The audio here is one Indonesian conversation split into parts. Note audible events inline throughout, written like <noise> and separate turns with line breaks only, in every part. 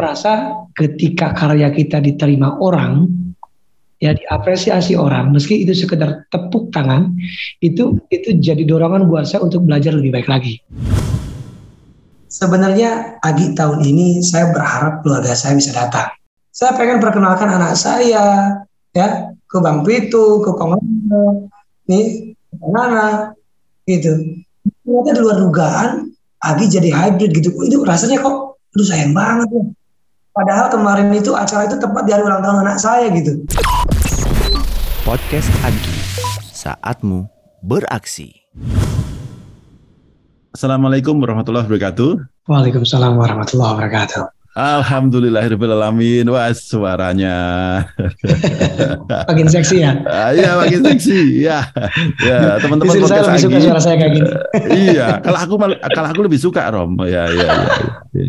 merasa ketika karya kita diterima orang, ya diapresiasi orang, meski itu sekedar tepuk tangan, itu itu jadi dorongan buat saya untuk belajar lebih baik lagi. Sebenarnya Agi tahun ini saya berharap keluarga saya bisa datang. Saya pengen perkenalkan anak saya ya ke Bang Pitu, ke Kong nih, ke Nana, gitu. Ternyata di luar dugaan Agi jadi hybrid gitu. Itu rasanya kok Aduh sayang banget ya. Padahal kemarin itu acara itu tepat di hari ulang tahun anak saya gitu.
Podcast Agi, saatmu beraksi.
Assalamualaikum warahmatullahi wabarakatuh.
Waalaikumsalam warahmatullahi wabarakatuh.
Alhamdulillahirobbilalamin. Wah suaranya.
makin seksi ya?
Ah, iya makin seksi. Ya, ya teman-teman
saya lebih suka suara saya kayak gini.
iya, kalau aku kalau aku lebih suka Rom. Ya, ya, ya.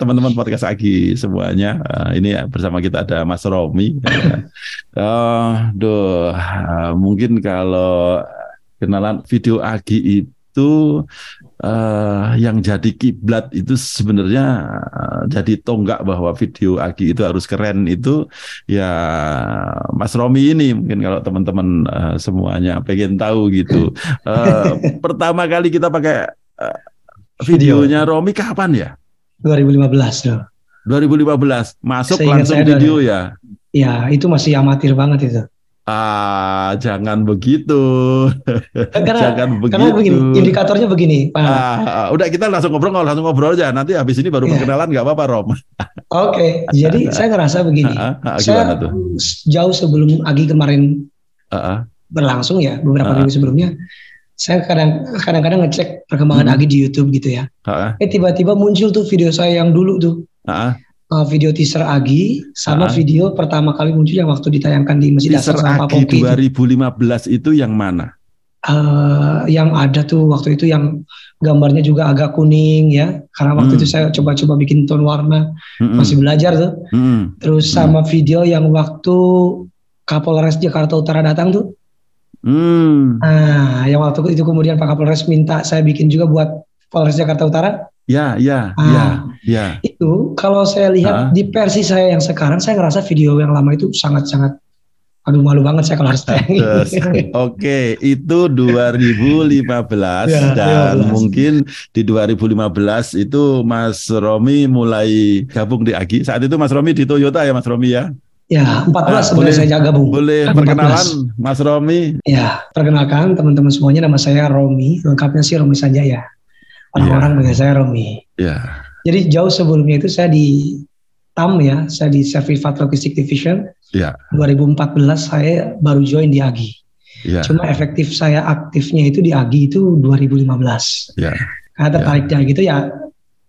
Teman-teman podcast Agi semuanya. Uh, ini bersama kita ada Mas Romi. Duh, uh, mungkin kalau kenalan video Agi itu uh, yang jadi kiblat itu sebenarnya uh, jadi tonggak bahwa video Agi itu harus keren itu ya Mas Romi ini mungkin kalau teman-teman uh, semuanya pengen tahu gitu. Uh, <laughs> pertama kali kita pakai uh, videonya Romi kapan ya?
2015 loh.
2015 masuk Seingat langsung video ya.
Ya, itu masih amatir banget itu.
Ah, jangan begitu.
Karena, <laughs> jangan begitu. Karena begini, indikatornya begini,
Pak. Ah, ah, udah kita langsung ngobrol, langsung ngobrol aja. Nanti habis ini baru ya. perkenalan nggak apa-apa, Rom.
Oke, okay. jadi <laughs> saya ngerasa begini. Ah, ah, saya tuh? jauh sebelum Agi kemarin ah, ah. berlangsung ya, beberapa ah, minggu sebelumnya, saya kadang kadang-kadang ngecek perkembangan hmm. Agi di YouTube gitu ya. Ah, ah. Eh tiba-tiba muncul tuh video saya yang dulu tuh. Ah, ah uh, video teaser Agi sama uh, video pertama kali muncul yang waktu ditayangkan di Masjid
Dasar sama Agi 2015 itu. itu yang mana?
Uh, yang ada tuh waktu itu yang gambarnya juga agak kuning ya karena waktu hmm. itu saya coba-coba bikin tone warna hmm. masih belajar tuh hmm. terus sama hmm. video yang waktu Kapolres Jakarta Utara datang tuh hmm. nah yang waktu itu kemudian Pak Kapolres minta saya bikin juga buat Polres Jakarta Utara
Ya, ya, ah, ya, ya.
Itu kalau saya lihat ah. di versi saya yang sekarang, saya ngerasa video yang lama itu sangat-sangat Aduh malu banget saya kalau harus <laughs>
Oke, itu 2015 ya, dan 15. mungkin di 2015 itu Mas Romi mulai gabung di Agi. Saat itu Mas Romi di Toyota ya Mas Romi ya?
Ya, 14 uh, boleh, saya gabung.
Boleh 14. perkenalan Mas Romi?
Ya, perkenalkan teman-teman semuanya nama saya Romi, lengkapnya sih Romi saja ya orang-orang yeah. dengan saya Romi. Yeah. Jadi jauh sebelumnya itu saya di TAM ya, saya di Servivat Logistic Division. Yeah. 2014 saya baru join di Agi. Yeah. Cuma efektif saya aktifnya itu di Agi itu 2015. Yeah. Karena tertariknya yeah. gitu ya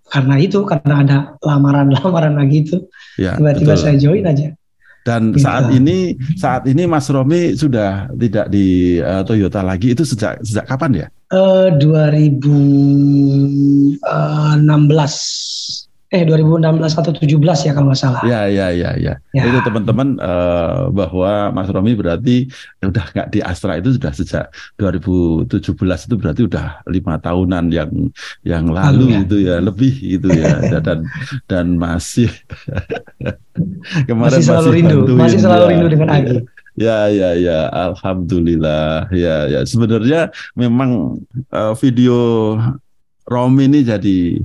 karena itu karena ada lamaran-lamaran lagi itu ya, tiba-tiba saya join aja
dan gitu. saat ini saat ini Mas Romi sudah tidak di uh, Toyota lagi. Itu sejak sejak kapan ya?
Uh, 2016 eh 2016 atau 17 ya kalau nggak salah.
Ya ya ya ya. ya. Itu teman-teman uh, bahwa Mas Romi berarti ya udah nggak di Astra itu sudah sejak 2017 itu berarti udah lima tahunan yang yang lalu ya. itu ya lebih itu ya <laughs> dan dan masih <laughs>
kemarin masih selalu masih rindu masih selalu ya. rindu dengan Agi.
Ya, ya, ya. Alhamdulillah. Ya, ya. Sebenarnya memang uh, video Romi ini jadi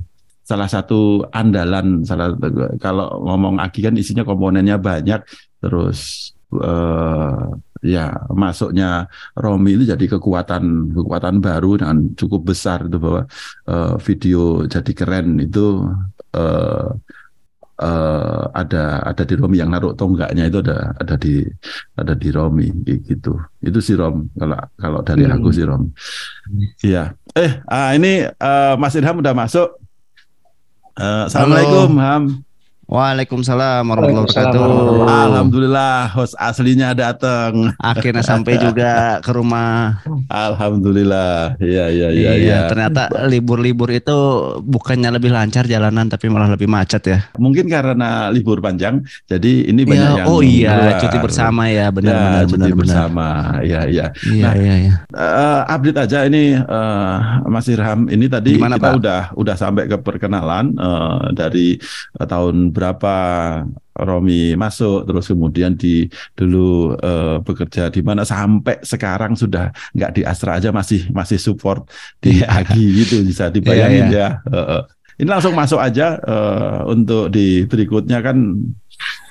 salah satu andalan. Salah kalau ngomong Aki kan isinya komponennya banyak. Terus uh, ya masuknya Romi itu jadi kekuatan kekuatan baru dan cukup besar itu bahwa uh, video jadi keren itu. Uh, uh, ada ada di Romi yang naruh tonggaknya itu ada ada di ada di Romi gitu itu si Rom kalau kalau dari hmm. aku si Rom iya eh ah, ini uh, Mas Ilham udah masuk uh, Assalamualaikum Ham
Waalaikumsalam warahmatullahi wabarakatuh.
Alhamdulillah host aslinya datang.
Akhirnya sampai <laughs> juga ke rumah.
Alhamdulillah. Iya iya iya
iya. Ya. Ternyata libur-libur itu bukannya lebih lancar jalanan tapi malah lebih macet ya.
Mungkin karena libur panjang jadi ini banyak ya, yang
Oh iya, keluar. cuti bersama ya benar ya, benar
cuti benar bersama. Iya iya.
Iya nah, iya iya.
Uh, update aja ini uh, Mas Irham ini tadi Gimana, kita Pak? udah udah sampai ke perkenalan uh, dari uh, tahun berapa Romi masuk terus kemudian di dulu uh, bekerja di mana sampai sekarang sudah nggak di Astra aja masih masih support di yeah. Agi gitu bisa dibayangin yeah, yeah. ya. Uh. Ini langsung masuk aja uh, untuk di berikutnya kan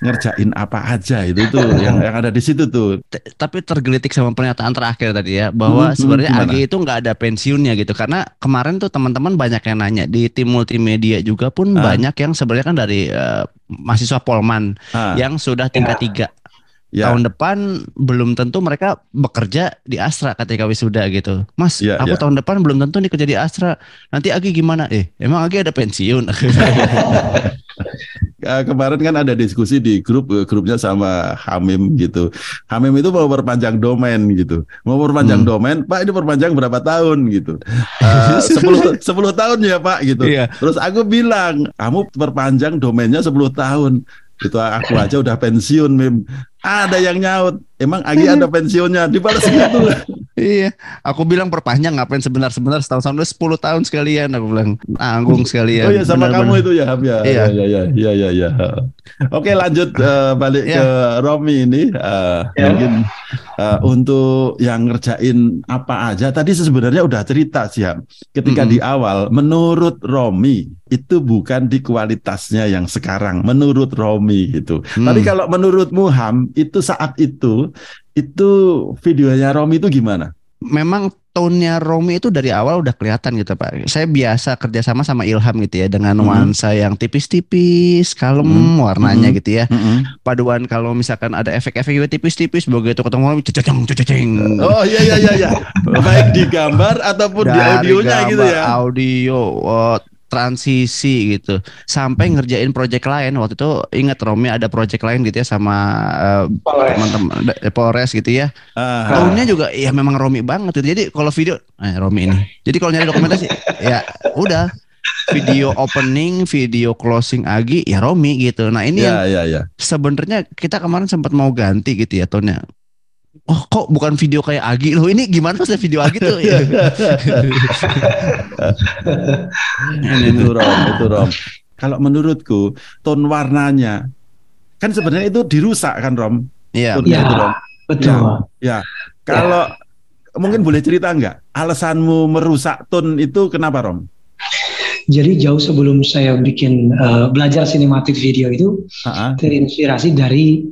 ngerjain apa aja itu tuh <laughs> yang yang ada di situ tuh.
Tapi tergelitik sama pernyataan terakhir tadi ya bahwa hmm, sebenarnya hmm, Agi itu nggak ada pensiunnya gitu karena kemarin tuh teman-teman banyak yang nanya di tim multimedia juga pun ah. banyak yang sebenarnya kan dari uh, mahasiswa Polman ah. yang sudah tingkat tiga. Ya. Tahun depan belum tentu mereka bekerja di Astra ketika wisuda gitu. Mas, ya, aku ya. tahun depan belum tentu nih kerja di Astra. Nanti Agi gimana? Eh, emang Agi ada pensiun?
Uh, <laughs> kemarin kan ada diskusi di grup eh, grupnya sama Hamim gitu. Hamim itu mau perpanjang domain gitu. Mau perpanjang hmm. domain, Pak ini perpanjang berapa tahun gitu. Uh, 10 10 tahun ya, Pak gitu. Iya. Terus aku bilang, kamu perpanjang domainnya 10 tahun. Itu aku aja udah pensiun, Mim. Ada yang nyaut. Emang Agi ada pensiunnya? Dibalas gitu. <laughs>
iya. Aku bilang perpanjang ngapain sebentar-sebentar setahun tahun sepuluh tahun sekalian. Aku bilang tanggung sekalian.
Oh iya sama benar, kamu itu ya, ya. Iya. iya, iya, iya, iya, iya. Oke lanjut uh, balik iya. ke Romi ini. Uh, ya. Mungkin uh, untuk yang ngerjain apa aja. Tadi sebenarnya udah cerita sih ya. Ketika mm -hmm. di awal, menurut Romi itu bukan di kualitasnya yang sekarang. Menurut Romi gitu. Hmm. Tapi kalau menurut Muham itu saat itu itu videonya Romi itu gimana?
Memang tone-nya Romi itu dari awal udah kelihatan gitu Pak. Saya biasa kerjasama sama Ilham gitu ya dengan hmm. nuansa yang tipis-tipis, kalem hmm. warnanya hmm. gitu ya. Hmm. Paduan kalau misalkan ada efek-efek juga tipis-tipis begitu ketemu Romi ceceng ceceng.
Oh iya iya iya iya. <laughs> Baik di gambar ataupun dari di audionya gambar, gitu ya.
Audio, oh, transisi gitu. Sampai ngerjain project lain. Waktu itu ingat Romi ada project lain gitu ya sama uh, teman-teman Polres gitu ya. Uh, juga ya memang Romi banget gitu. jadi kalau video eh Romi ini. Jadi kalau nyari dokumentasi <laughs> ya udah. Video opening, video closing Agi ya Romi gitu. Nah ini yeah, yang yeah, yeah. sebenarnya kita kemarin sempat mau ganti gitu ya tonnya oh kok bukan video kayak Agi loh ini gimana sih video Agi tuh <laughs> ya.
itu Rom itu Rom kalau menurutku ton warnanya kan sebenarnya itu dirusak kan Rom
iya ya, Rom betul ya,
ya. kalau ya. mungkin boleh cerita nggak alasanmu merusak ton itu kenapa Rom
jadi jauh sebelum saya bikin uh, belajar sinematik video itu uh -huh. terinspirasi dari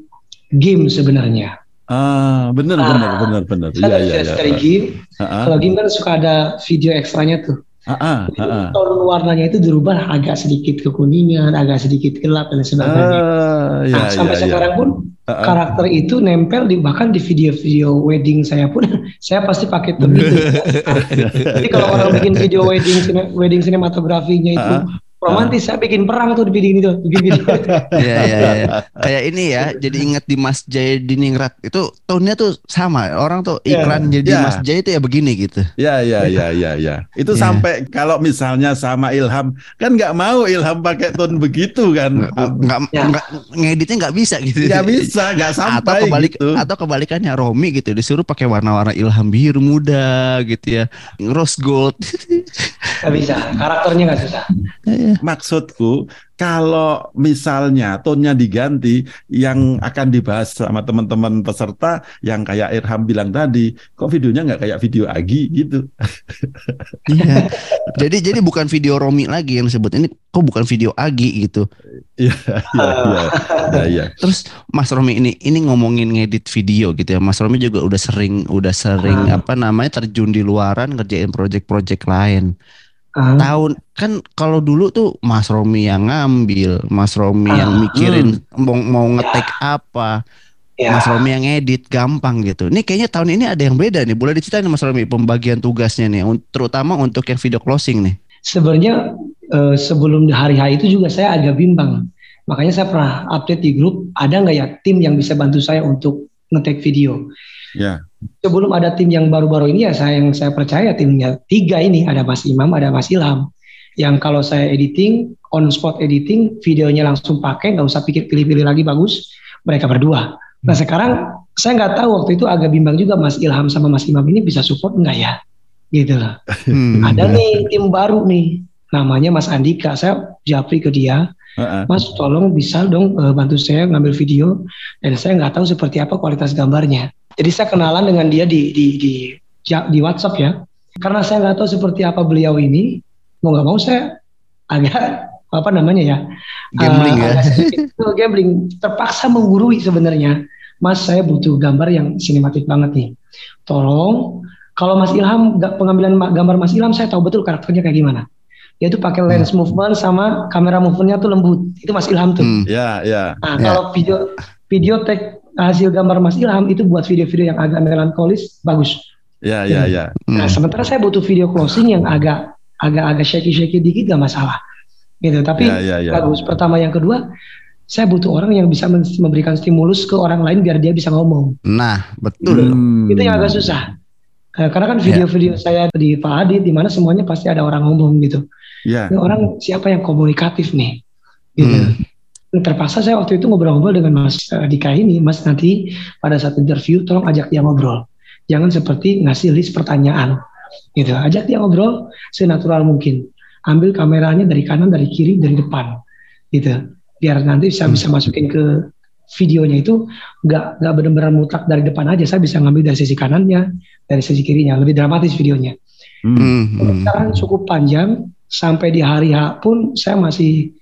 game sebenarnya
Ah, benar ah, benar benar benar.
Iya iya iya. Dari game. Kalau game kan suka ada video ekstranya tuh. Ah, ah, ah, Tone warnanya itu dirubah agak sedikit kekuningan, agak sedikit gelap dan sebagainya. Ah, iya, nah, sampai iya, sekarang iya. pun ah, ah. karakter itu nempel di bahkan di video-video wedding saya pun <laughs> saya pasti pakai itu. <laughs> Jadi kalau orang bikin video wedding wedding sinematografinya itu ah, romantis saya bikin perang tuh di bidding itu bikin video
Iya iya iya. Kayak ini ya, <laughs> jadi ingat di Mas Jaya Diningrat itu tahunnya tuh sama. Orang tuh iya. iklan yeah. jadi yeah. Mas Jaya itu ya begini gitu.
Iya iya <laughs> iya iya iya. Itu yeah. sampai kalau misalnya sama Ilham kan nggak mau Ilham pakai tone begitu kan.
Nggak ya. nggak ngeditnya nggak bisa gitu.
Nggak bisa, nggak sampai
atau kebalik,
gitu.
Atau kebalikannya Romi gitu disuruh pakai warna-warna Ilham biru muda gitu ya. Rose gold. <laughs>
Gak bisa, karakternya gak susah.
Iya. Maksudku kalau misalnya tonnya diganti yang akan dibahas sama teman-teman peserta yang kayak Irham bilang tadi, kok videonya nggak kayak video Agi gitu. <laughs>
Iya. jadi jadi bukan video Romi lagi yang disebut ini kok bukan video Agi gitu.
Iya iya iya. <laughs> Ya, ya.
Terus Mas Romi ini ini ngomongin ngedit video gitu ya. Mas Romi juga udah sering udah sering ah. apa namanya terjun di luaran ngerjain project-project lain. Uh. Tahun kan kalau dulu tuh Mas Romi yang ngambil, Mas Romi uh. yang mikirin hmm. mau mau ngetek apa. Ya. Mas Romi yang edit gampang gitu. Ini kayaknya tahun ini ada yang beda nih. Boleh diceritain Mas Romi pembagian tugasnya nih, terutama untuk yang video closing nih.
Sebenarnya eh, sebelum hari H itu juga saya agak bimbang. Makanya saya pernah update di grup, ada nggak ya tim yang bisa bantu saya untuk ngetek video. Ya. Sebelum ada tim yang baru-baru ini ya saya yang saya percaya timnya tiga ini ada Mas Imam, ada Mas Ilham. Yang kalau saya editing on spot editing videonya langsung pakai nggak usah pikir pilih-pilih lagi bagus mereka berdua. Nah sekarang saya nggak tahu waktu itu agak bimbang juga Mas Ilham sama Mas Imam ini bisa support nggak ya gitu lah. Hmm. Ada nih tim baru nih namanya Mas Andika. Saya japri ke dia. Mas tolong bisa dong uh, bantu saya ngambil video dan saya nggak tahu seperti apa kualitas gambarnya. Jadi saya kenalan dengan dia di di di di WhatsApp ya. Karena saya nggak tahu seperti apa beliau ini, mau nggak mau saya agak apa namanya ya
gambling uh, ya. <laughs>
itu gambling. Terpaksa menggurui sebenarnya. Mas saya butuh gambar yang sinematik banget nih. Tolong kalau Mas Ilham pengambilan gambar Mas Ilham saya tahu betul karakternya kayak gimana. Dia tuh pakai lens hmm. movement sama kamera movementnya tuh lembut. Itu Mas Ilham tuh.
Hmm. ya ya.
Nah ya. kalau video video tag hasil gambar Mas Ilham itu buat video-video yang agak melankolis bagus
ya ya ya
nah hmm. sementara saya butuh video closing yang agak agak-agak shaky-shaky dikit gak masalah gitu tapi ya, ya, ya. bagus pertama yang kedua saya butuh orang yang bisa memberikan stimulus ke orang lain biar dia bisa ngomong
nah betul
hmm. itu yang agak susah karena kan video-video yeah. saya di Pak Adit di mana semuanya pasti ada orang ngomong gitu. Yeah. Ini orang siapa yang komunikatif nih? Gitu. Hmm. Terpaksa saya waktu itu ngobrol-ngobrol dengan Mas uh, Dika ini, Mas nanti pada saat interview tolong ajak dia ngobrol. Jangan seperti ngasih list pertanyaan. Gitu. Ajak dia ngobrol senatural mungkin. Ambil kameranya dari kanan, dari kiri, dari depan. Gitu. Biar nanti bisa hmm. bisa masukin ke videonya itu nggak nggak benar-benar mutlak dari depan aja saya bisa ngambil dari sisi kanannya dari sisi kirinya lebih dramatis videonya hmm. hmm. sekarang cukup panjang sampai di hari H pun saya masih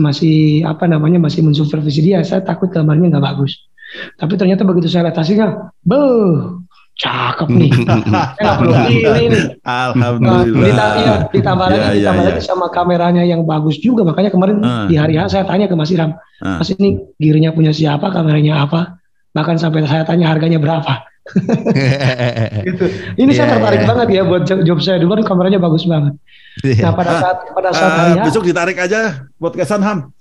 masih apa namanya masih mensupervisi dia saya takut gambarnya nggak bagus tapi ternyata begitu saya lihat hasilnya beuh cakep nih. <laughs> Saya perlu pilih nih.
Alhamdulillah. Nah,
ditambah, ya, ditambah lagi, ya, ditambah ya, lagi ya. sama kameranya yang bagus juga. Makanya kemarin uh. di hari H saya tanya ke Mas Iram, uh. Mas ini girinya punya siapa, kameranya apa? Bahkan sampai saya tanya harganya berapa. <laughs> gitu. Ini yeah, saya tertarik yeah. banget ya buat job saya dulu kan kameranya bagus banget. Yeah. Nah pada saat pada saat uh, hari
besok ditarik aja buat kesan Ham.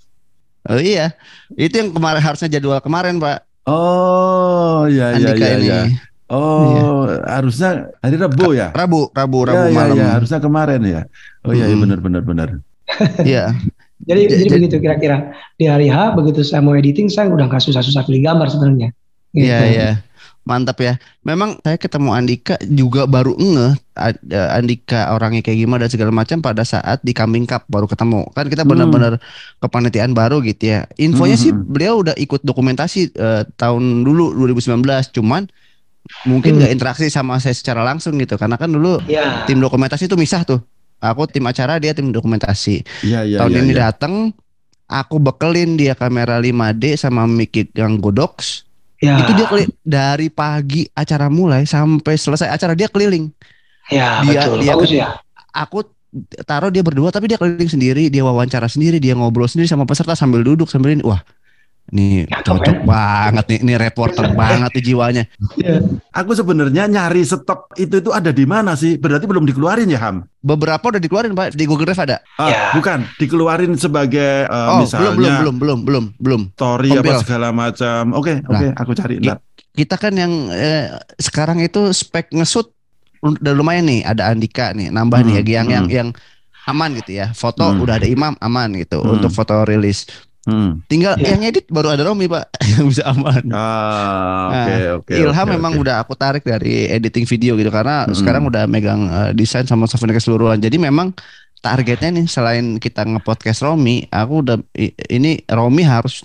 Oh iya, itu yang kemarin harusnya jadwal kemarin Pak.
Oh iya iya iya. iya. Oh, iya. harusnya hari Rabu ya?
Rabu, Rabu, Rabu
ya,
malam.
Ya, harusnya kemarin ya. Oh iya, hmm. benar benar benar. <laughs>
Iya.
jadi jadi begitu kira-kira di hari H begitu saya mau editing saya udah nggak susah-susah pilih gambar sebenarnya.
Iya gitu. iya. Mantap ya. Memang saya ketemu Andika juga baru ngeh Andika orangnya kayak gimana dan segala macam pada saat di Kambing Cup baru ketemu. Kan kita benar-benar hmm. kepanitiaan baru gitu ya. Infonya hmm. sih beliau udah ikut dokumentasi uh, tahun dulu 2019 cuman mungkin nggak hmm. interaksi sama saya secara langsung gitu karena kan dulu ya. tim dokumentasi itu misah tuh aku tim acara dia tim dokumentasi ya, ya, tahun ya, ini ya. datang aku bekelin dia kamera 5D sama mic yang Godox ya. itu dia keli dari pagi acara mulai sampai selesai acara dia keliling
ya dia betul. dia bagus ya
aku taruh dia berdua tapi dia keliling sendiri dia wawancara sendiri dia ngobrol sendiri sama peserta sambil duduk sambil ini wah ini cocok banget nih, ini reporter <laughs> banget nih jiwanya.
Ya. Aku sebenarnya nyari stok itu itu ada di mana sih? Berarti belum dikeluarin ya Ham?
Beberapa udah dikeluarin Pak di Google Drive ada.
Ah, ya. Bukan, dikeluarin sebagai uh, oh, misalnya.
Belum belum belum belum belum belum.
Story Kompil. apa segala macam. Oke okay, oke, okay, nah, aku cari. Ntar.
Kita kan yang eh, sekarang itu spek ngesut udah lumayan nih. Ada Andika nih, nambah hmm, nih ya yang hmm. yang yang aman gitu ya. Foto hmm. udah ada Imam aman gitu hmm. untuk foto rilis Hmm. Tinggal yeah. yang edit baru ada Romi pak <laughs> yang bisa aman.
Ah, oke okay, nah, okay,
Ilham
okay,
memang
okay.
udah aku tarik dari editing video gitu karena hmm. sekarang udah megang uh, desain sama software keseluruhan. Jadi memang targetnya nih selain kita ngepodcast Romi, aku udah ini Romi harus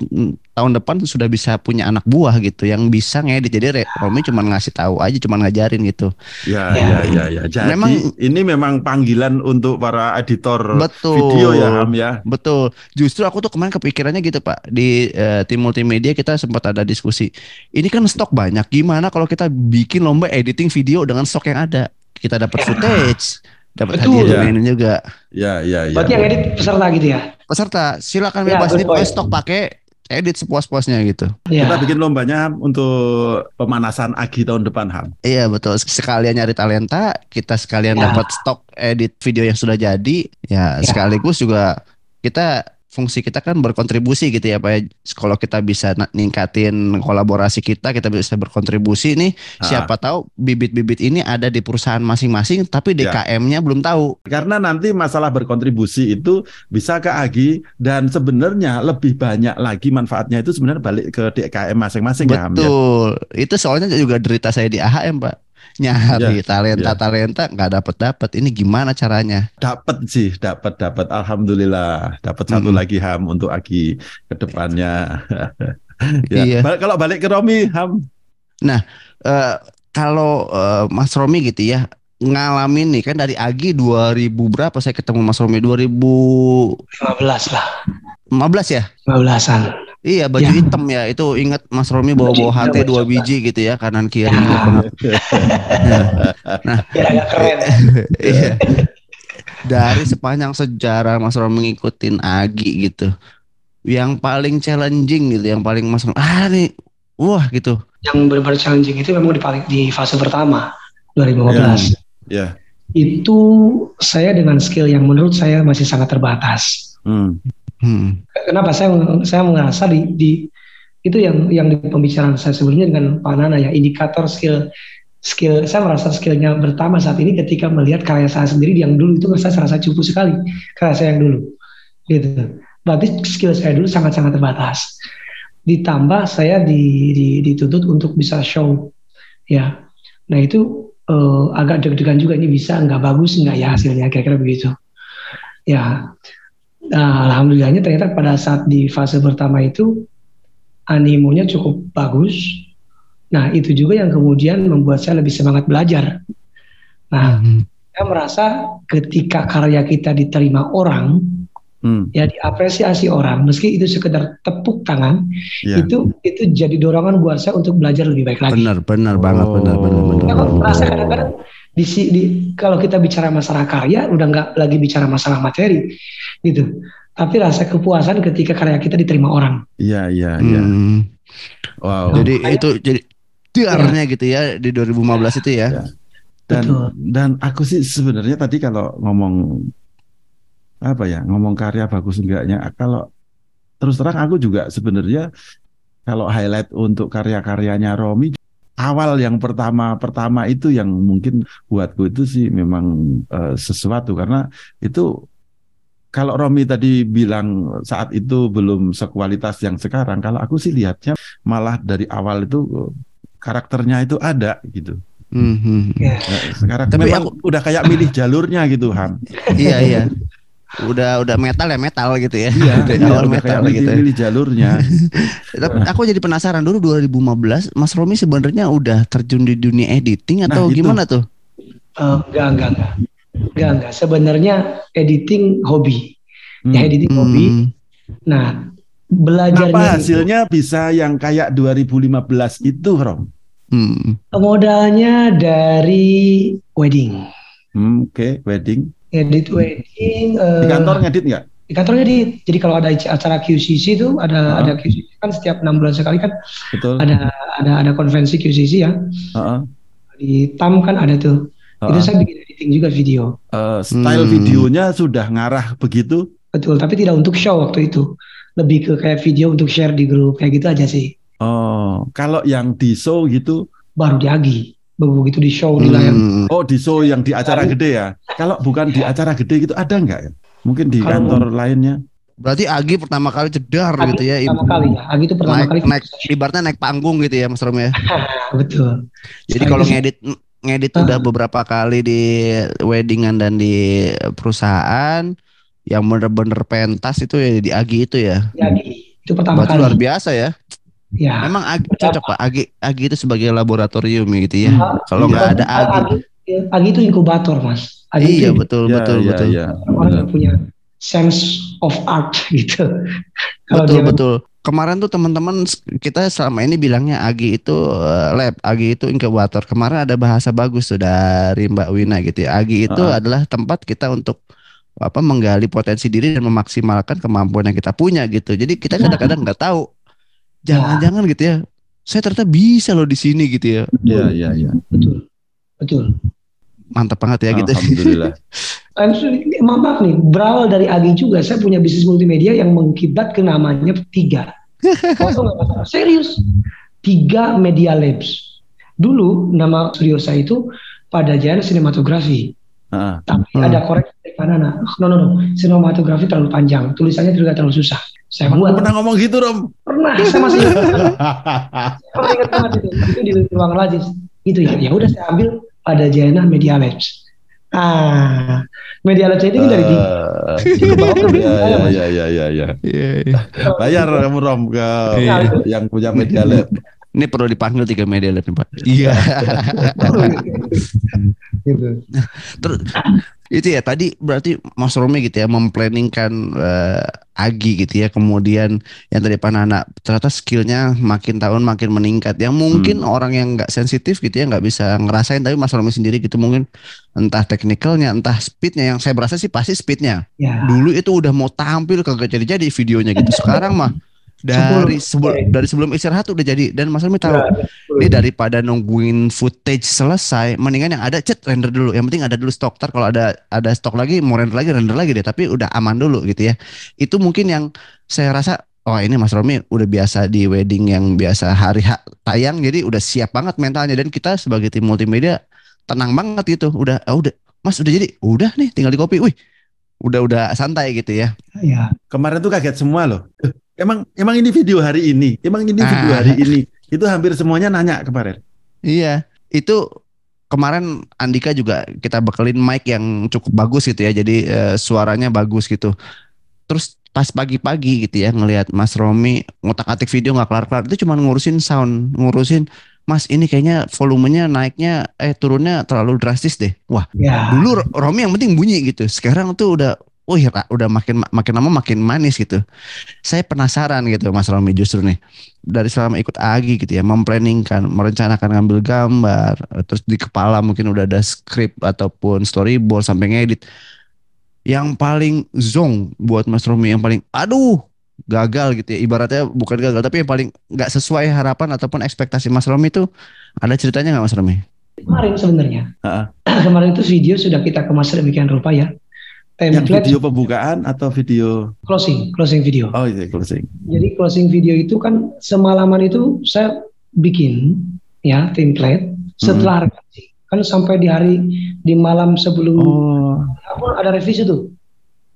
tahun depan sudah bisa punya anak buah gitu yang bisa ngedit. Jadi Romi cuma ngasih tahu aja, cuma ngajarin gitu.
Ya, ya, ya, ya. Jadi memang, ini memang panggilan untuk para editor
betul,
video ya, Ham ya.
Betul. Justru aku tuh kemarin kepikirannya gitu, Pak. Di uh, tim multimedia kita sempat ada diskusi. Ini kan stok banyak. Gimana kalau kita bikin lomba editing video dengan stok yang ada? Kita dapat footage dapat hadiah ya. juga.
Ya, ya, ya.
Berarti yang edit peserta gitu ya?
Peserta, silakan ya, bebas edit stok pakai edit sepuas-puasnya gitu.
Ya. Kita bikin lombanya untuk pemanasan Agi tahun depan Ham.
Iya betul. Sekalian nyari talenta, kita sekalian ya. dapat stok edit video yang sudah jadi, ya, ya. sekaligus juga kita fungsi kita kan berkontribusi gitu ya Pak ya. Kalau kita bisa ningkatin kolaborasi kita, kita bisa berkontribusi nih. Ah. Siapa tahu bibit-bibit ini ada di perusahaan masing-masing tapi DKM-nya ya. belum tahu.
Karena nanti masalah berkontribusi itu bisa ke Agi dan sebenarnya lebih banyak lagi manfaatnya itu sebenarnya balik ke DKM masing-masing
ya, ya. Betul. Itu soalnya juga derita saya di AHM, Pak nyari ya, talenta ya. talenta nggak dapat dapat ini gimana caranya
dapat sih dapat dapat alhamdulillah dapat hmm. satu lagi ham untuk Agi ke depannya <laughs> ya. iya. kalau balik ke Romi ham
nah uh, kalau uh, Mas Romi gitu ya ngalamin nih kan dari Agi 2000 berapa saya ketemu Mas Romi
2015 lah
15 ya
15an
Iya baju ya. hitam ya itu ingat Mas Romi bawa bawa HT dua biji gitu ya kanan kiri. Ya.
nah, ya, keren. <laughs>
iya. Dari sepanjang sejarah Mas Romi ngikutin Agi gitu, yang paling challenging gitu, yang paling Mas Romi ah nih, wah gitu.
Yang benar-benar challenging itu memang di paling di fase pertama 2015. Ya.
ya.
Itu saya dengan skill yang menurut saya masih sangat terbatas. Hmm. Hmm. Kenapa? Saya saya merasa di, di itu yang yang di pembicaraan saya sebelumnya dengan Pak Nana ya indikator skill skill saya merasa skillnya bertambah saat ini ketika melihat karya saya sendiri yang dulu itu saya serasa cukup sekali karya saya yang dulu gitu. Berarti skill saya dulu sangat sangat terbatas. Ditambah saya di, di, dituntut untuk bisa show ya. Nah itu uh, agak deg-degan juga ini bisa nggak bagus nggak ya hasilnya kira-kira begitu. Ya Nah, alhamdulillahnya ternyata pada saat di fase pertama itu animonya cukup bagus. Nah, itu juga yang kemudian membuat saya lebih semangat belajar. Nah, hmm. saya merasa ketika karya kita diterima orang, hmm. ya diapresiasi orang, meski itu sekedar tepuk tangan, yeah. itu itu jadi dorongan buat saya untuk belajar lebih baik lagi.
Benar, benar oh. banget, benar, benar, benar. Saya
merasa kadang-kadang di, di kalau kita bicara masalah karya, udah nggak lagi bicara masalah materi gitu. Tapi rasa kepuasan ketika karya kita diterima orang.
Iya iya iya. Hmm.
Wow. Jadi nah, itu jadi tiarnya ya. gitu ya di 2015 itu ya. ya.
Dan Betul. dan aku sih sebenarnya tadi kalau ngomong apa ya ngomong karya bagus enggaknya kalau terus terang aku juga sebenarnya kalau highlight untuk karya-karyanya Romi awal yang pertama pertama itu yang mungkin buatku itu sih memang uh, sesuatu karena itu kalau Romi tadi bilang saat itu belum sekualitas yang sekarang, kalau aku sih lihatnya malah dari awal itu karakternya itu ada gitu. Mm-hmm. Nah, sekarang Tapi memang aku... udah kayak milih jalurnya gitu Ham.
iya iya. <laughs> Udah udah metal ya metal gitu ya.
Iya, dari iya, awal metal kayak gitu. Ya. Milih jalurnya. <laughs>
Tapi aku jadi penasaran dulu 2015 Mas Romi sebenarnya udah terjun di dunia editing atau nah, gimana tuh?
Uh, enggak enggak enggak. Enggak, enggak. Sebenarnya editing hobi. Hmm. Ya editing hmm. hobi. Nah, belajar
Apa hasilnya itu, bisa yang kayak 2015 itu, Rom?
Hmm. Modalnya dari wedding.
Hmm, Oke, okay. wedding.
Edit wedding.
Di kantor uh, ngedit nggak?
Di kantor ngedit. Jadi kalau ada acara QCC itu ada uh ada QCC kan setiap enam bulan sekali kan. Betul. Ada ada ada konvensi QCC ya. Uh -uh. Di TAM kan ada tuh. Uh -uh. Itu saya bikin editing juga video.
Uh, style hmm. videonya sudah ngarah begitu?
Betul, tapi tidak untuk show waktu itu. Lebih ke kayak video untuk share di grup kayak gitu aja sih.
Oh, kalau yang di show gitu?
Baru di Agi. Begitu di show hmm. di layar.
Oh, di show yang di acara gede ya? Kalau bukan di acara gede gitu ada nggak ya? Mungkin di kalau, kantor lainnya?
Berarti Agi pertama kali cedar
Agi
gitu ya?
Pertama kali ya. Agi itu pertama
naik,
kali.
Naik, ibaratnya naik panggung gitu ya, Mas Rom ya? <laughs>
Betul.
Jadi kalau ngedit ngedit uh. udah beberapa kali di weddingan dan di perusahaan yang bener-bener pentas itu ya di Agi itu ya. Di Agi itu pertama Berarti kali. luar biasa ya. Ya. Memang Agi cocok Pak. Agi Agi itu sebagai laboratorium gitu ya. Uh, Kalau nggak ada Agi. Agi.
Agi itu inkubator mas.
Iya betul ya, betul ya, betul. Ya,
Orang punya sense of art <laughs> gitu.
betul betul kemarin tuh teman-teman kita selama ini bilangnya Agi itu uh, lab, Agi itu inkubator. Kemarin ada bahasa bagus tuh dari Mbak Wina gitu ya. Agi itu uh. adalah tempat kita untuk apa menggali potensi diri dan memaksimalkan kemampuan yang kita punya gitu. Jadi kita ya. kadang-kadang nggak tahu. Jangan-jangan gitu ya. Saya ternyata bisa loh di sini gitu ya.
Iya, iya, iya.
Betul. Betul.
Mantap banget ya gitu.
Alhamdulillah. <laughs>
Maaf nih, berawal dari Agi juga. Saya punya bisnis multimedia yang mengkibat ke namanya tiga. <laughs> Serius. Tiga Media Labs. Dulu nama studio saya itu pada jalan sinematografi. Uh, Tapi uh. ada koreksi dari Panana. No, no, no. Sinematografi terlalu panjang. Tulisannya juga terlalu susah.
Saya buat. Pernah ngomong gitu, Rom?
Pernah. Saya masih ingat. <laughs> saya ingat banget itu. Itu di ruang lajis. Gitu ya. Ya udah saya ambil pada Jana Media Labs. Ah, Media Labs ini uh, dari di
ke bawah ke ya, ya, ya, ya, ya, ya. Bayar kamu Rom ke yang punya Media Lab.
Ini perlu dipanggil tiga media lab Pak. Iya. <laughs> gitu. Terus itu ya tadi berarti Mas Romi gitu ya memplanningkan uh, Agi gitu ya kemudian yang tadi anak ternyata skillnya makin tahun makin meningkat yang mungkin hmm. orang yang nggak sensitif gitu ya nggak bisa ngerasain tapi Mas Romi sendiri gitu mungkin entah teknikalnya entah speednya yang saya berasa sih pasti speednya ya. dulu itu udah mau tampil kagak jadi-jadi videonya gitu <laughs> sekarang mah dari sebelum dari sebelum istirahat udah jadi. Dan Mas Almi tahu ya, ini daripada nungguin footage selesai mendingan yang ada cet render dulu. Yang penting ada dulu stok tar kalau ada ada stok lagi mau render lagi render lagi deh. Tapi udah aman dulu gitu ya. Itu mungkin yang saya rasa oh ini Mas Romi udah biasa di wedding yang biasa hari ha tayang. Jadi udah siap banget mentalnya. Dan kita sebagai tim multimedia tenang banget gitu. Udah oh, udah. Mas udah jadi? Udah nih tinggal di copy wih udah udah santai gitu ya.
Iya. Kemarin tuh kaget semua loh. Emang emang ini video hari ini, emang ini video hari ah. ini. Itu hampir semuanya nanya kemarin.
Iya, itu kemarin Andika juga kita bekelin mic yang cukup bagus gitu ya. Jadi uh, suaranya bagus gitu. Terus pas pagi-pagi gitu ya ngelihat Mas Romi ngotak-atik video nggak kelar-kelar itu cuma ngurusin sound, ngurusin Mas ini kayaknya volumenya naiknya eh turunnya terlalu drastis deh. Wah, ya. dulu Romi yang penting bunyi gitu. Sekarang tuh udah oh ya udah makin makin lama makin manis gitu. Saya penasaran gitu Mas Romi justru nih dari selama ikut Agi gitu ya memplanningkan, merencanakan ngambil gambar, terus di kepala mungkin udah ada skrip ataupun storyboard sampai ngedit. Yang paling zong buat Mas Romi yang paling aduh gagal gitu ya ibaratnya bukan gagal tapi yang paling nggak sesuai harapan ataupun ekspektasi Mas Romi itu ada ceritanya nggak Mas Romi?
Kemarin sebenarnya uh -uh. kemarin itu video sudah kita kemas demikian rupa ya
template. yang video pembukaan atau video?
Closing closing video.
Oh iya closing.
Jadi closing video itu kan semalaman itu saya bikin ya template setelah hmm. revisi. Kan sampai di hari di malam sebelum oh. aku ada revisi tuh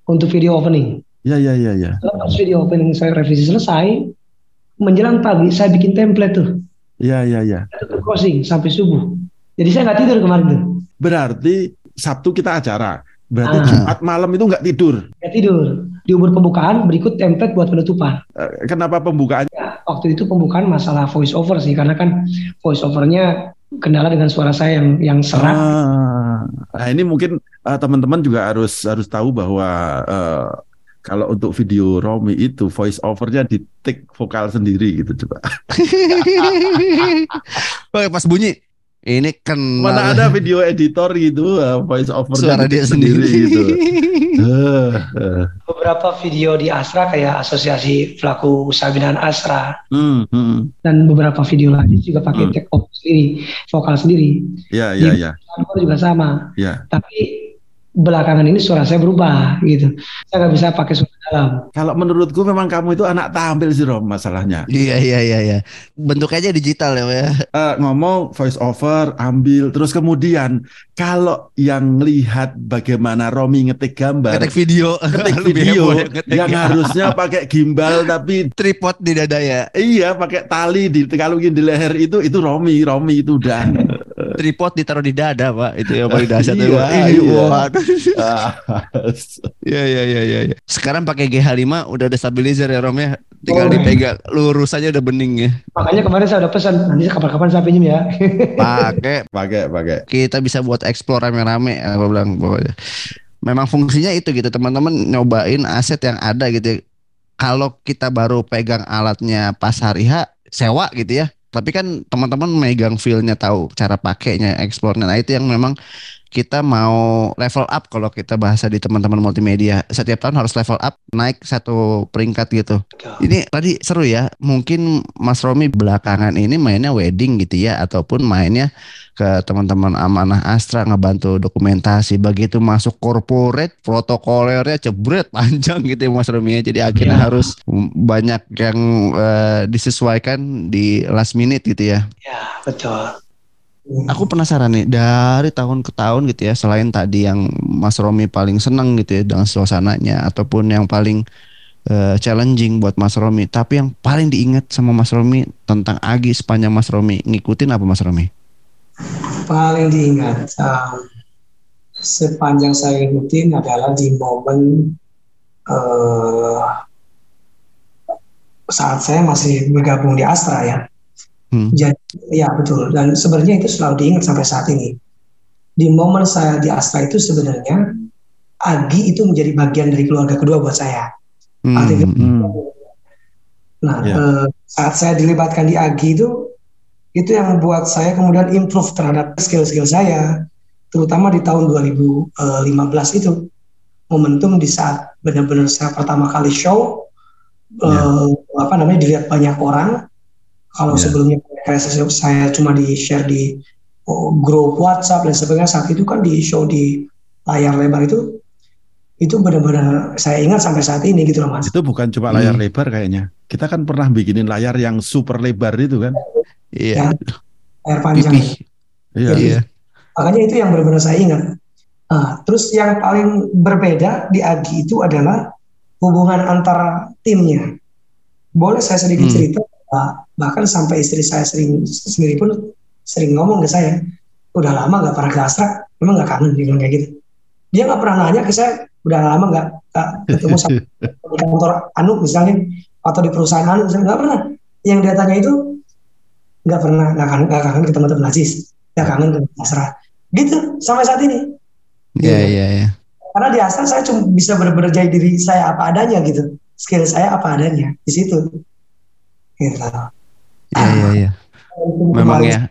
untuk video opening.
Ya ya ya ya.
Setelah video opening saya revisi selesai menjelang pagi saya bikin template tuh.
Ya ya ya.
Closing sampai subuh. Jadi saya nggak tidur kemarin tuh.
Berarti Sabtu kita acara Berarti ah. Jumat malam itu nggak tidur?
Nggak tidur. Di umur pembukaan berikut template buat penutupan.
Eh, kenapa pembukaan?
Ya, waktu itu pembukaan masalah voice over sih, karena kan voice overnya kendala dengan suara saya yang yang serak. Ah.
Nah ini mungkin uh, teman-teman juga harus harus tahu bahwa uh, kalau untuk video Romi itu voice overnya di take vokal sendiri gitu coba. <laughs>
Pas bunyi ini kan
mana ada video editor gitu, uh, voice over
suara dia sendiri, sendiri gitu. <laughs>
Beberapa video di Astra kayak asosiasi pelaku usaha binaan Astra. Hmm, hmm. Dan beberapa video lagi juga pakai hmm. take off sendiri, vokal sendiri.
Iya, iya, iya.
juga sama. Iya. Tapi belakangan ini suara saya berubah gitu. Saya nggak bisa pakai suara dalam.
Kalau menurutku memang kamu itu anak tampil sih Rom masalahnya.
Iya iya iya iya. Bentuknya aja digital ya.
Uh, ngomong voice over, ambil terus kemudian kalau yang lihat bagaimana Romi ngetik gambar,
ngetik video,
ngetik <laughs> video ngetik yang harusnya <laughs> pakai gimbal tapi
tripod di dada ya.
Iya, pakai tali di kalungin di leher itu itu Romi, Romi itu udah <laughs>
tripod ditaruh di dada pak. Itu yang paling dasar tuh <laughs> iya, iya. iya iya iya iya. Ya. sekarang pakai GH5 udah ada stabilizer ya Rom ya? Tinggal oh, dipegang. Lurus aja udah bening ya.
Makanya kemarin saya udah pesan nanti kapan-kapan saya pinjam ya. <laughs>
Pakai. Pakai pakai.
Kita bisa buat explore rame-rame aku bilang pokoknya memang fungsinya itu gitu. Teman-teman nyobain aset yang ada gitu ya. kalau kita baru pegang alatnya pas hari H sewa gitu ya tapi kan teman-teman megang feelnya tahu cara pakainya explore nah itu yang memang kita mau level up kalau kita bahasa di teman-teman multimedia. Setiap tahun harus level up naik satu peringkat gitu. Ini tadi seru ya mungkin Mas Romi belakangan ini mainnya wedding gitu ya ataupun mainnya ke teman-teman amanah Astra ngebantu dokumentasi. Begitu masuk corporate protokolernya cebret panjang gitu ya Mas Romi ya. Jadi akhirnya ya. harus banyak yang uh, disesuaikan di last minute gitu ya.
Ya betul
Aku penasaran nih dari tahun ke tahun gitu ya selain tadi yang Mas Romi paling seneng gitu ya dengan suasananya ataupun yang paling uh, challenging buat Mas Romi tapi yang paling diingat sama Mas Romi tentang Agi sepanjang Mas Romi ngikutin apa Mas Romi?
Paling diingat um, sepanjang saya ikutin adalah di momen uh, saat saya masih bergabung di Astra ya. Hmm. Jadi ya betul dan sebenarnya itu selalu diingat sampai saat ini. Di momen saya di Astra itu sebenarnya Agi itu menjadi bagian dari keluarga kedua buat saya. Hmm. Artinya, hmm. Nah, yeah. Ya. saat saya dilibatkan di Agi itu itu yang membuat saya kemudian improve terhadap skill-skill saya, terutama di tahun 2015 itu momentum di saat benar-benar saya pertama kali show yeah. uh, apa namanya dilihat banyak orang. Kalau yeah. sebelumnya saya cuma di share di oh, grup WhatsApp dan sebagainya saat itu kan di show di layar lebar itu itu benar-benar saya ingat sampai saat ini gitu loh mas.
Itu bukan cuma layar hmm. lebar kayaknya. Kita kan pernah bikinin layar yang super lebar itu kan.
Iya. Ya,
layar panjang. Iya. Jadi, iya. Makanya itu yang benar-benar saya ingat. Nah, terus yang paling berbeda di Agi itu adalah hubungan antara timnya. Boleh saya sedikit hmm. cerita, bahkan sampai istri saya sering sendiri pun sering ngomong ke saya, udah lama nggak pernah ke Astra, memang nggak kangen dia kayak gitu. Dia nggak pernah nanya ke saya, udah lama nggak ketemu sama <laughs> di kantor Anu misalnya atau di perusahaan Anu misalnya nggak pernah. Yang dia tanya itu nggak pernah nggak kangen, gak kangen ke teman-teman Aziz, nggak kangen ke Astra. Gitu sampai saat ini.
Iya iya iya.
Karena di Astra saya cuma bisa jadi diri saya apa adanya gitu. Skill saya apa adanya di situ. Gitu.
Iya iya iya. Memang ya.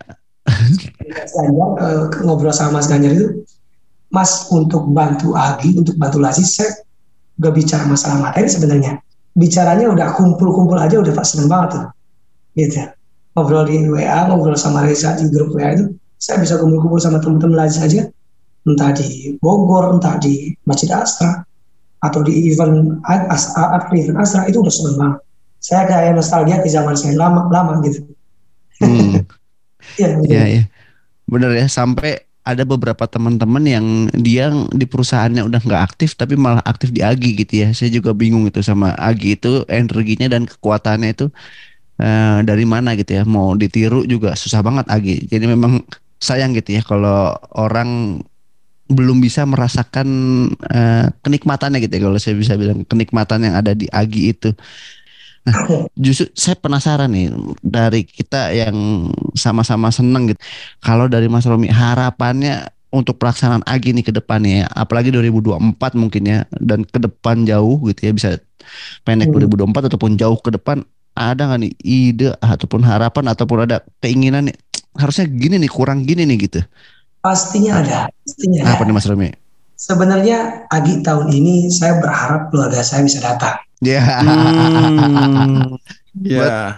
Ganjar, uh, ngobrol sama Mas Ganjar itu, Mas untuk bantu Agi, untuk bantu Lasi, saya gak bicara masalah materi sebenarnya. Bicaranya udah kumpul-kumpul aja udah pak seneng banget tuh. Gitu. Ngobrol di WA, ngobrol sama Reza di grup WA itu, saya bisa kumpul-kumpul sama teman-teman Lasi aja entah di Bogor, entah di Masjid Astra, atau di event Astra, event Astra itu udah seneng banget. Saya kayak nostalgia di zaman saya lama lama gitu.
Hmm. <laughs> Iya, iya, ya. bener ya. Sampai ada beberapa teman-teman yang dia di perusahaannya udah nggak aktif tapi malah aktif di Agi gitu ya. Saya juga bingung itu sama Agi itu energinya dan kekuatannya itu uh, dari mana gitu ya. Mau ditiru juga susah banget Agi. Jadi memang sayang gitu ya kalau orang belum bisa merasakan uh, kenikmatannya gitu ya kalau saya bisa bilang kenikmatan yang ada di Agi itu. Nah, justru saya penasaran nih dari kita yang sama-sama seneng gitu. Kalau dari Mas Romi harapannya untuk pelaksanaan Agi nih ke depannya ya, apalagi 2024 mungkin ya dan ke depan jauh gitu ya bisa pendek hmm. 2024 ataupun jauh ke depan ada nggak nih ide ataupun harapan ataupun ada keinginan nih harusnya gini nih kurang gini nih gitu
Pastinya ada. Pastinya
ada. Apa nih Mas Romi?
Sebenarnya Agi tahun ini saya berharap keluarga saya bisa datang.
Ya.
Hmm. Iya.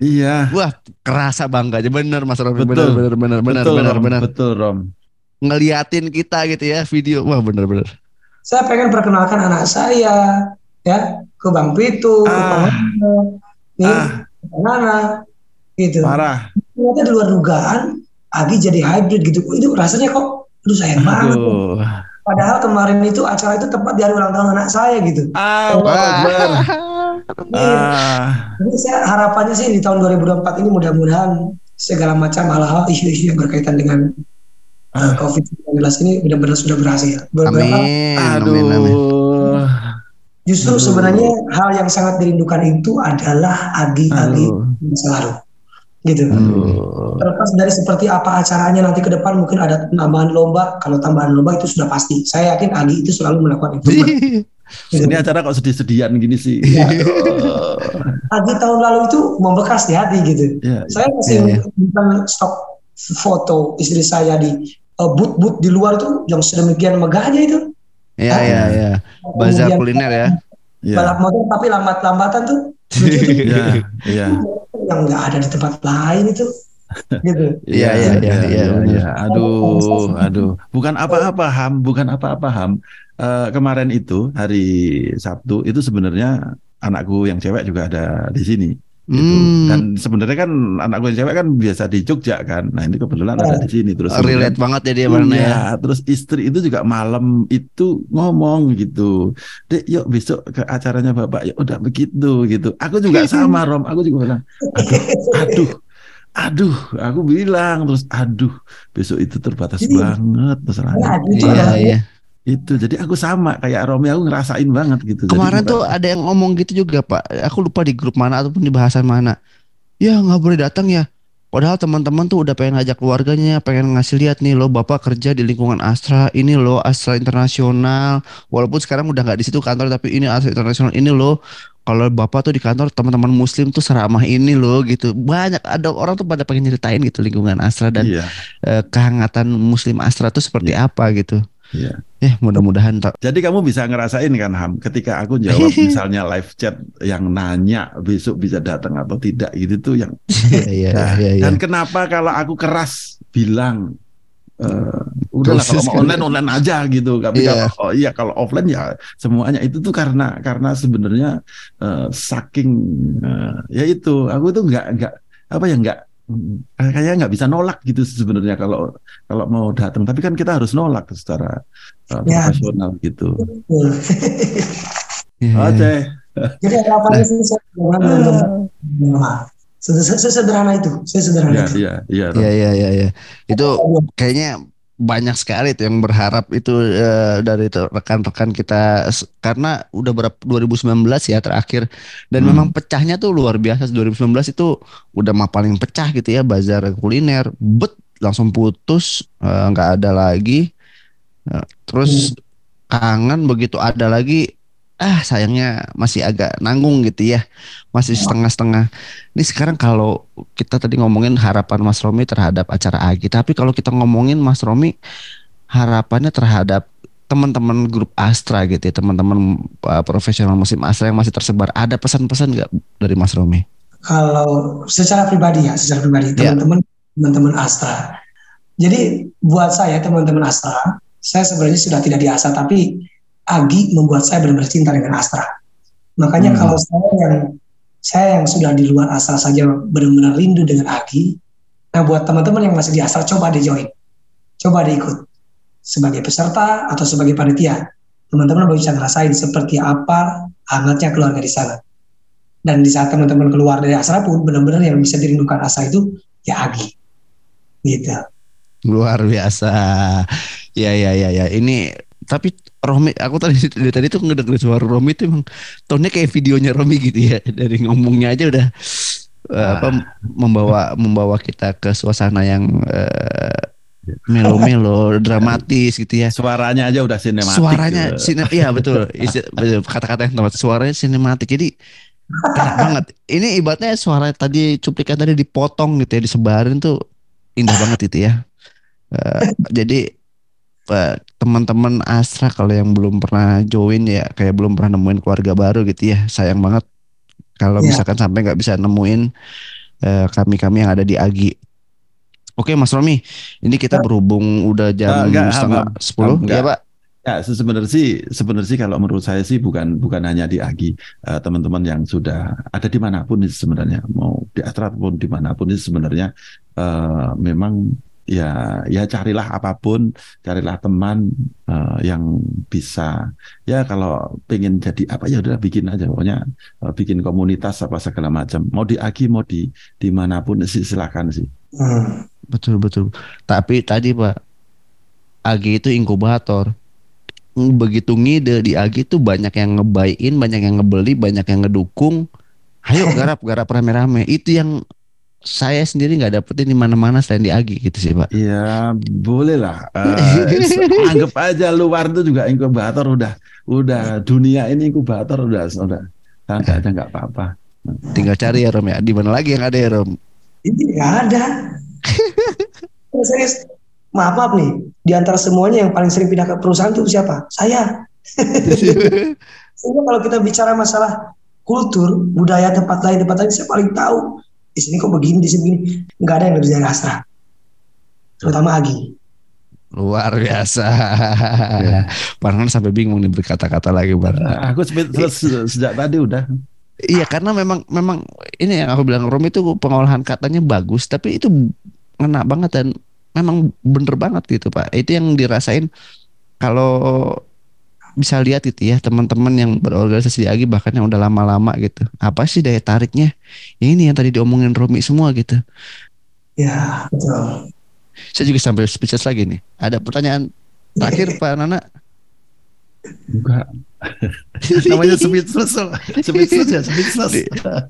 Iya.
Wah, kerasa bangganya bener Mas Romi. Betul. Bener bener bener betul, bener bener.
Betul Rom.
Ngeliatin kita gitu ya video. Wah, bener bener.
Saya pengen perkenalkan anak saya ya ke Bang Pitu, ah. ke nih, ah. Nana, gitu.
Parah.
Ternyata di luar dugaan Agi jadi hybrid gitu. Itu rasanya kok, aduh sayang banget. Padahal kemarin itu acara itu tepat di hari ulang tahun anak saya gitu.
Ah, benar.
ah. Jadi saya harapannya sih di tahun 2024 ini mudah-mudahan segala macam hal-hal isu-isu yang berkaitan dengan uh, COVID-19 ini benar-benar sudah berhasil.
Beberapa, amin. Aduh. Amin,
Justru Aduh. sebenarnya hal yang sangat dirindukan itu adalah agi-agi selalu gitu. Hmm. Terlepas dari seperti apa acaranya nanti ke depan mungkin ada tambahan lomba. Kalau tambahan lomba itu sudah pasti. Saya yakin Agi itu selalu melakukan itu.
gitu. Ini acara kok sedih-sedihan gini sih. Ya. <laughs>
Agi tahun lalu itu membekas di hati gitu. Ya, saya masih ya, ya. stok foto istri saya di uh, boot-boot di luar itu yang sedemikian megahnya itu.
Iya iya iya. Bazar kuliner ya.
Balap motor tapi lambat-lambatan tuh. Iya. <laughs> Iya yang nggak ada di tempat lain itu gitu.
Iya iya iya iya.
Ya. Aduh aduh. Bukan apa-apa Ham, bukan apa-apa Ham. Uh, kemarin itu hari Sabtu itu sebenarnya anakku yang cewek juga ada di sini. Gitu. Hmm. Dan sebenarnya kan anak gue cewek kan biasa di Jogja kan. Nah ini kebetulan ada di sini terus.
Relate banget ya dia mana ya.
Terus istri itu juga malam itu ngomong gitu. Dek yuk besok ke acaranya bapak. Ya udah begitu gitu. Aku juga <laughs> sama Rom. Aku juga bilang. Aduh, aduh, aduh aku bilang terus aduh besok itu terbatas Jadi, banget masalahnya
iya iya
itu jadi aku sama kayak Romi aku ngerasain banget gitu
kemarin jadi, tuh ada yang ngomong gitu juga pak aku lupa di grup mana ataupun di bahasan mana ya nggak boleh datang ya Padahal teman-teman tuh udah pengen ngajak keluarganya, pengen ngasih lihat nih lo bapak kerja di lingkungan Astra, ini lo Astra Internasional. Walaupun sekarang udah nggak di situ kantor, tapi ini Astra Internasional, ini lo kalau bapak tuh di kantor teman-teman muslim tuh seramah ini loh gitu. Banyak ada orang tuh pada pengen nyeritain gitu lingkungan Astra dan iya. eh, kehangatan muslim Astra tuh seperti iya. apa gitu. Iya. Ya mudah-mudahan tak.
Jadi kamu bisa ngerasain kan Ham, ketika aku jawab <laughs> misalnya live chat yang nanya besok bisa datang atau tidak gitu tuh yang. Iya iya, nah, iya iya. Dan kenapa kalau aku keras bilang Uh, udahlah kalau mau online online aja gitu tapi yeah. kalau oh iya kalau offline ya semuanya itu tuh karena karena sebenarnya uh, saking uh, ya itu aku tuh nggak nggak apa ya nggak Eh, kayaknya nggak bisa nolak gitu sebenarnya kalau kalau mau datang tapi kan kita harus nolak secara uh, ya. profesional gitu.
yeah. Oke. Jadi apa sih sederhana itu, sederhana
itu. Iya, iya, iya, iya, iya, iya. Itu kayaknya banyak sekali tuh yang berharap itu uh, dari rekan-rekan kita. Karena udah berapa 2019 ya terakhir. Dan hmm. memang pecahnya tuh luar biasa. 2019 itu udah mah paling pecah gitu ya bazar kuliner. Bet langsung putus eh, nggak uh, ada lagi. Uh, terus hmm. kangen begitu. Ada lagi ah sayangnya masih agak nanggung gitu ya. Masih setengah-setengah. Ini sekarang kalau kita tadi ngomongin harapan Mas Romi terhadap acara Agi tapi kalau kita ngomongin Mas Romi harapannya terhadap teman-teman grup Astra gitu ya teman-teman uh, profesional musim Astra yang masih tersebar ada pesan-pesan nggak dari Mas Romi?
Kalau secara pribadi ya secara pribadi ya. teman-teman teman-teman Astra. Jadi buat saya teman-teman Astra saya sebenarnya sudah tidak di Astra tapi Agi membuat saya benar-benar cinta dengan Astra. Makanya hmm. kalau saya yang saya yang sudah di luar Astra saja benar-benar rindu dengan Agi. Nah buat teman-teman yang masih di Astra coba di join, coba diikut sebagai peserta atau sebagai panitia. Teman-teman bisa ngerasain seperti apa hangatnya keluarga di sana. Dan di saat teman-teman keluar dari Astra pun benar-benar yang bisa dirindukan Astra itu ya Agi. Gitu.
Luar biasa. Ya ya ya ya. Ini tapi Romi aku tadi dari tadi tuh ngedenger suara Romi itu emang tonnya kayak videonya Romi gitu ya. <laughs> Dari ngomongnya aja udah uh, apa membawa membawa kita ke suasana yang uh, melo-melo <laughs> dramatis gitu ya.
Suaranya aja udah sinematik
suaranya gitu. sine iya betul. <laughs> Kata-kata yang tepat suaranya sinematik. Jadi enak banget. Ini ibaratnya suara tadi cuplikan tadi dipotong gitu ya disebarin tuh indah banget itu ya. Uh, jadi teman-teman Astra kalau yang belum pernah join ya kayak belum pernah nemuin keluarga baru gitu ya sayang banget kalau ya. misalkan sampai nggak bisa nemuin uh, kami-kami yang ada di Agi. Oke Mas Romi, ini kita berhubung udah jam enggak, setengah sepuluh, ya Pak.
Ya sebenarnya sih sebenarnya sih kalau menurut saya sih bukan bukan hanya di Agi uh, teman-teman yang sudah ada di mana pun sebenarnya mau di Astra pun di mana pun itu sebenarnya uh, memang ya ya carilah apa pun carilah teman uh, yang bisa. Ya kalau pengen jadi apa ya udah bikin aja. Pokoknya uh, bikin komunitas apa segala macam. Mau di Agi mau di di mana pun sih silakan sih.
Hmm. betul betul. Tapi tadi pak Agi itu inkubator. Begitu ngide di Agi itu banyak yang ngebayin banyak yang ngebeli banyak yang ngedukung. Ayo <laughs> garap garap rame-rame. Itu yang saya sendiri nggak dapetin di mana-mana selain di Agi gitu sih pak.
Iya boleh lah. <laughs> Uh, anggap aja luar itu juga inkubator udah udah dunia ini inkubator udah udah santai aja nggak apa-apa.
Tinggal cari ya Rom ya. Di mana lagi yang ada ya Rom?
Ini nggak ada. <laughs> Serius, maaf maaf nih. Di antara semuanya yang paling sering pindah ke perusahaan itu siapa? Saya. <laughs> Sehingga kalau kita bicara masalah kultur, budaya tempat lain, tempat lain, saya paling tahu di sini kok begini di sini begini. Nggak ada yang lebih dari Astra terutama Agi.
Luar biasa. Ya. Parhan sampai bingung nih berkata-kata lagi Bar.
aku sejak tadi udah.
Iya karena memang memang ini yang aku bilang Rom itu pengolahan katanya bagus tapi itu ngena banget dan memang bener banget gitu Pak. Itu yang dirasain kalau bisa lihat itu ya teman-teman yang berorganisasi di AGI bahkan yang udah lama-lama gitu. Apa sih daya tariknya? Ya ini yang tadi diomongin Romi semua gitu.
Ya, betul.
Saya juga sampai speechless lagi nih. Ada pertanyaan terakhir Pak Nana?
Enggak. <laughs> Namanya speechless, speechless ya, speechless.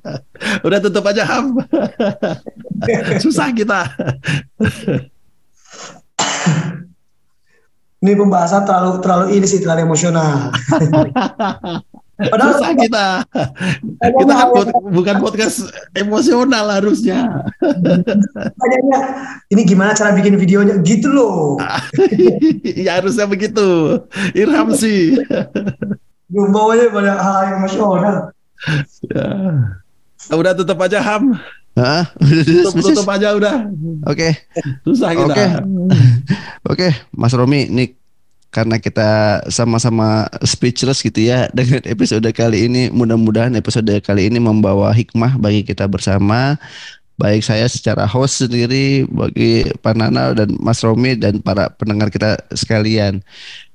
<laughs> Udah tutup aja ham. <laughs> Susah kita.
Ini pembahasan terlalu terlalu ini sih terlalu emosional. <laughs>
Padahal Susah kita. Kita kan pod, bukan podcast emosional harusnya. <laughs>
Tanyanya, ini gimana cara bikin videonya? Gitu loh. <laughs>
ya harusnya begitu. Irham sih.
Bawanya pada hal yang emosional.
Ya. Udah tutup aja Ham.
Hah?
tutup, <laughs> tutup aja udah.
Oke. Okay.
Susah kita.
Oke. Okay. <laughs> Oke, okay. Mas Romi, nih karena kita sama-sama speechless gitu ya <laughs> dengan episode kali ini. Mudah-mudahan episode kali ini membawa hikmah bagi kita bersama. Baik saya secara host sendiri, bagi Pak Nana dan Mas Romi dan para pendengar kita sekalian.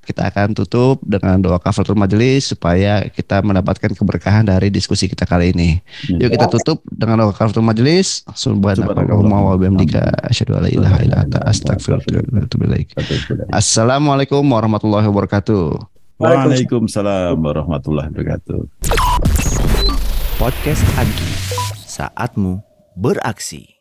Kita akan tutup dengan doa kafaratul majelis supaya kita mendapatkan keberkahan dari diskusi kita kali ini. Yuk kita tutup dengan doa kafaratul majelis. Subhanallahumma wa bihamdika asyhadu an la ilaha illa anta astaghfiruka wa atubu ilaik. Assalamualaikum warahmatullahi wabarakatuh.
Waalaikumsalam warahmatullahi wabarakatuh.
Podcast Agi, saatmu beraksi.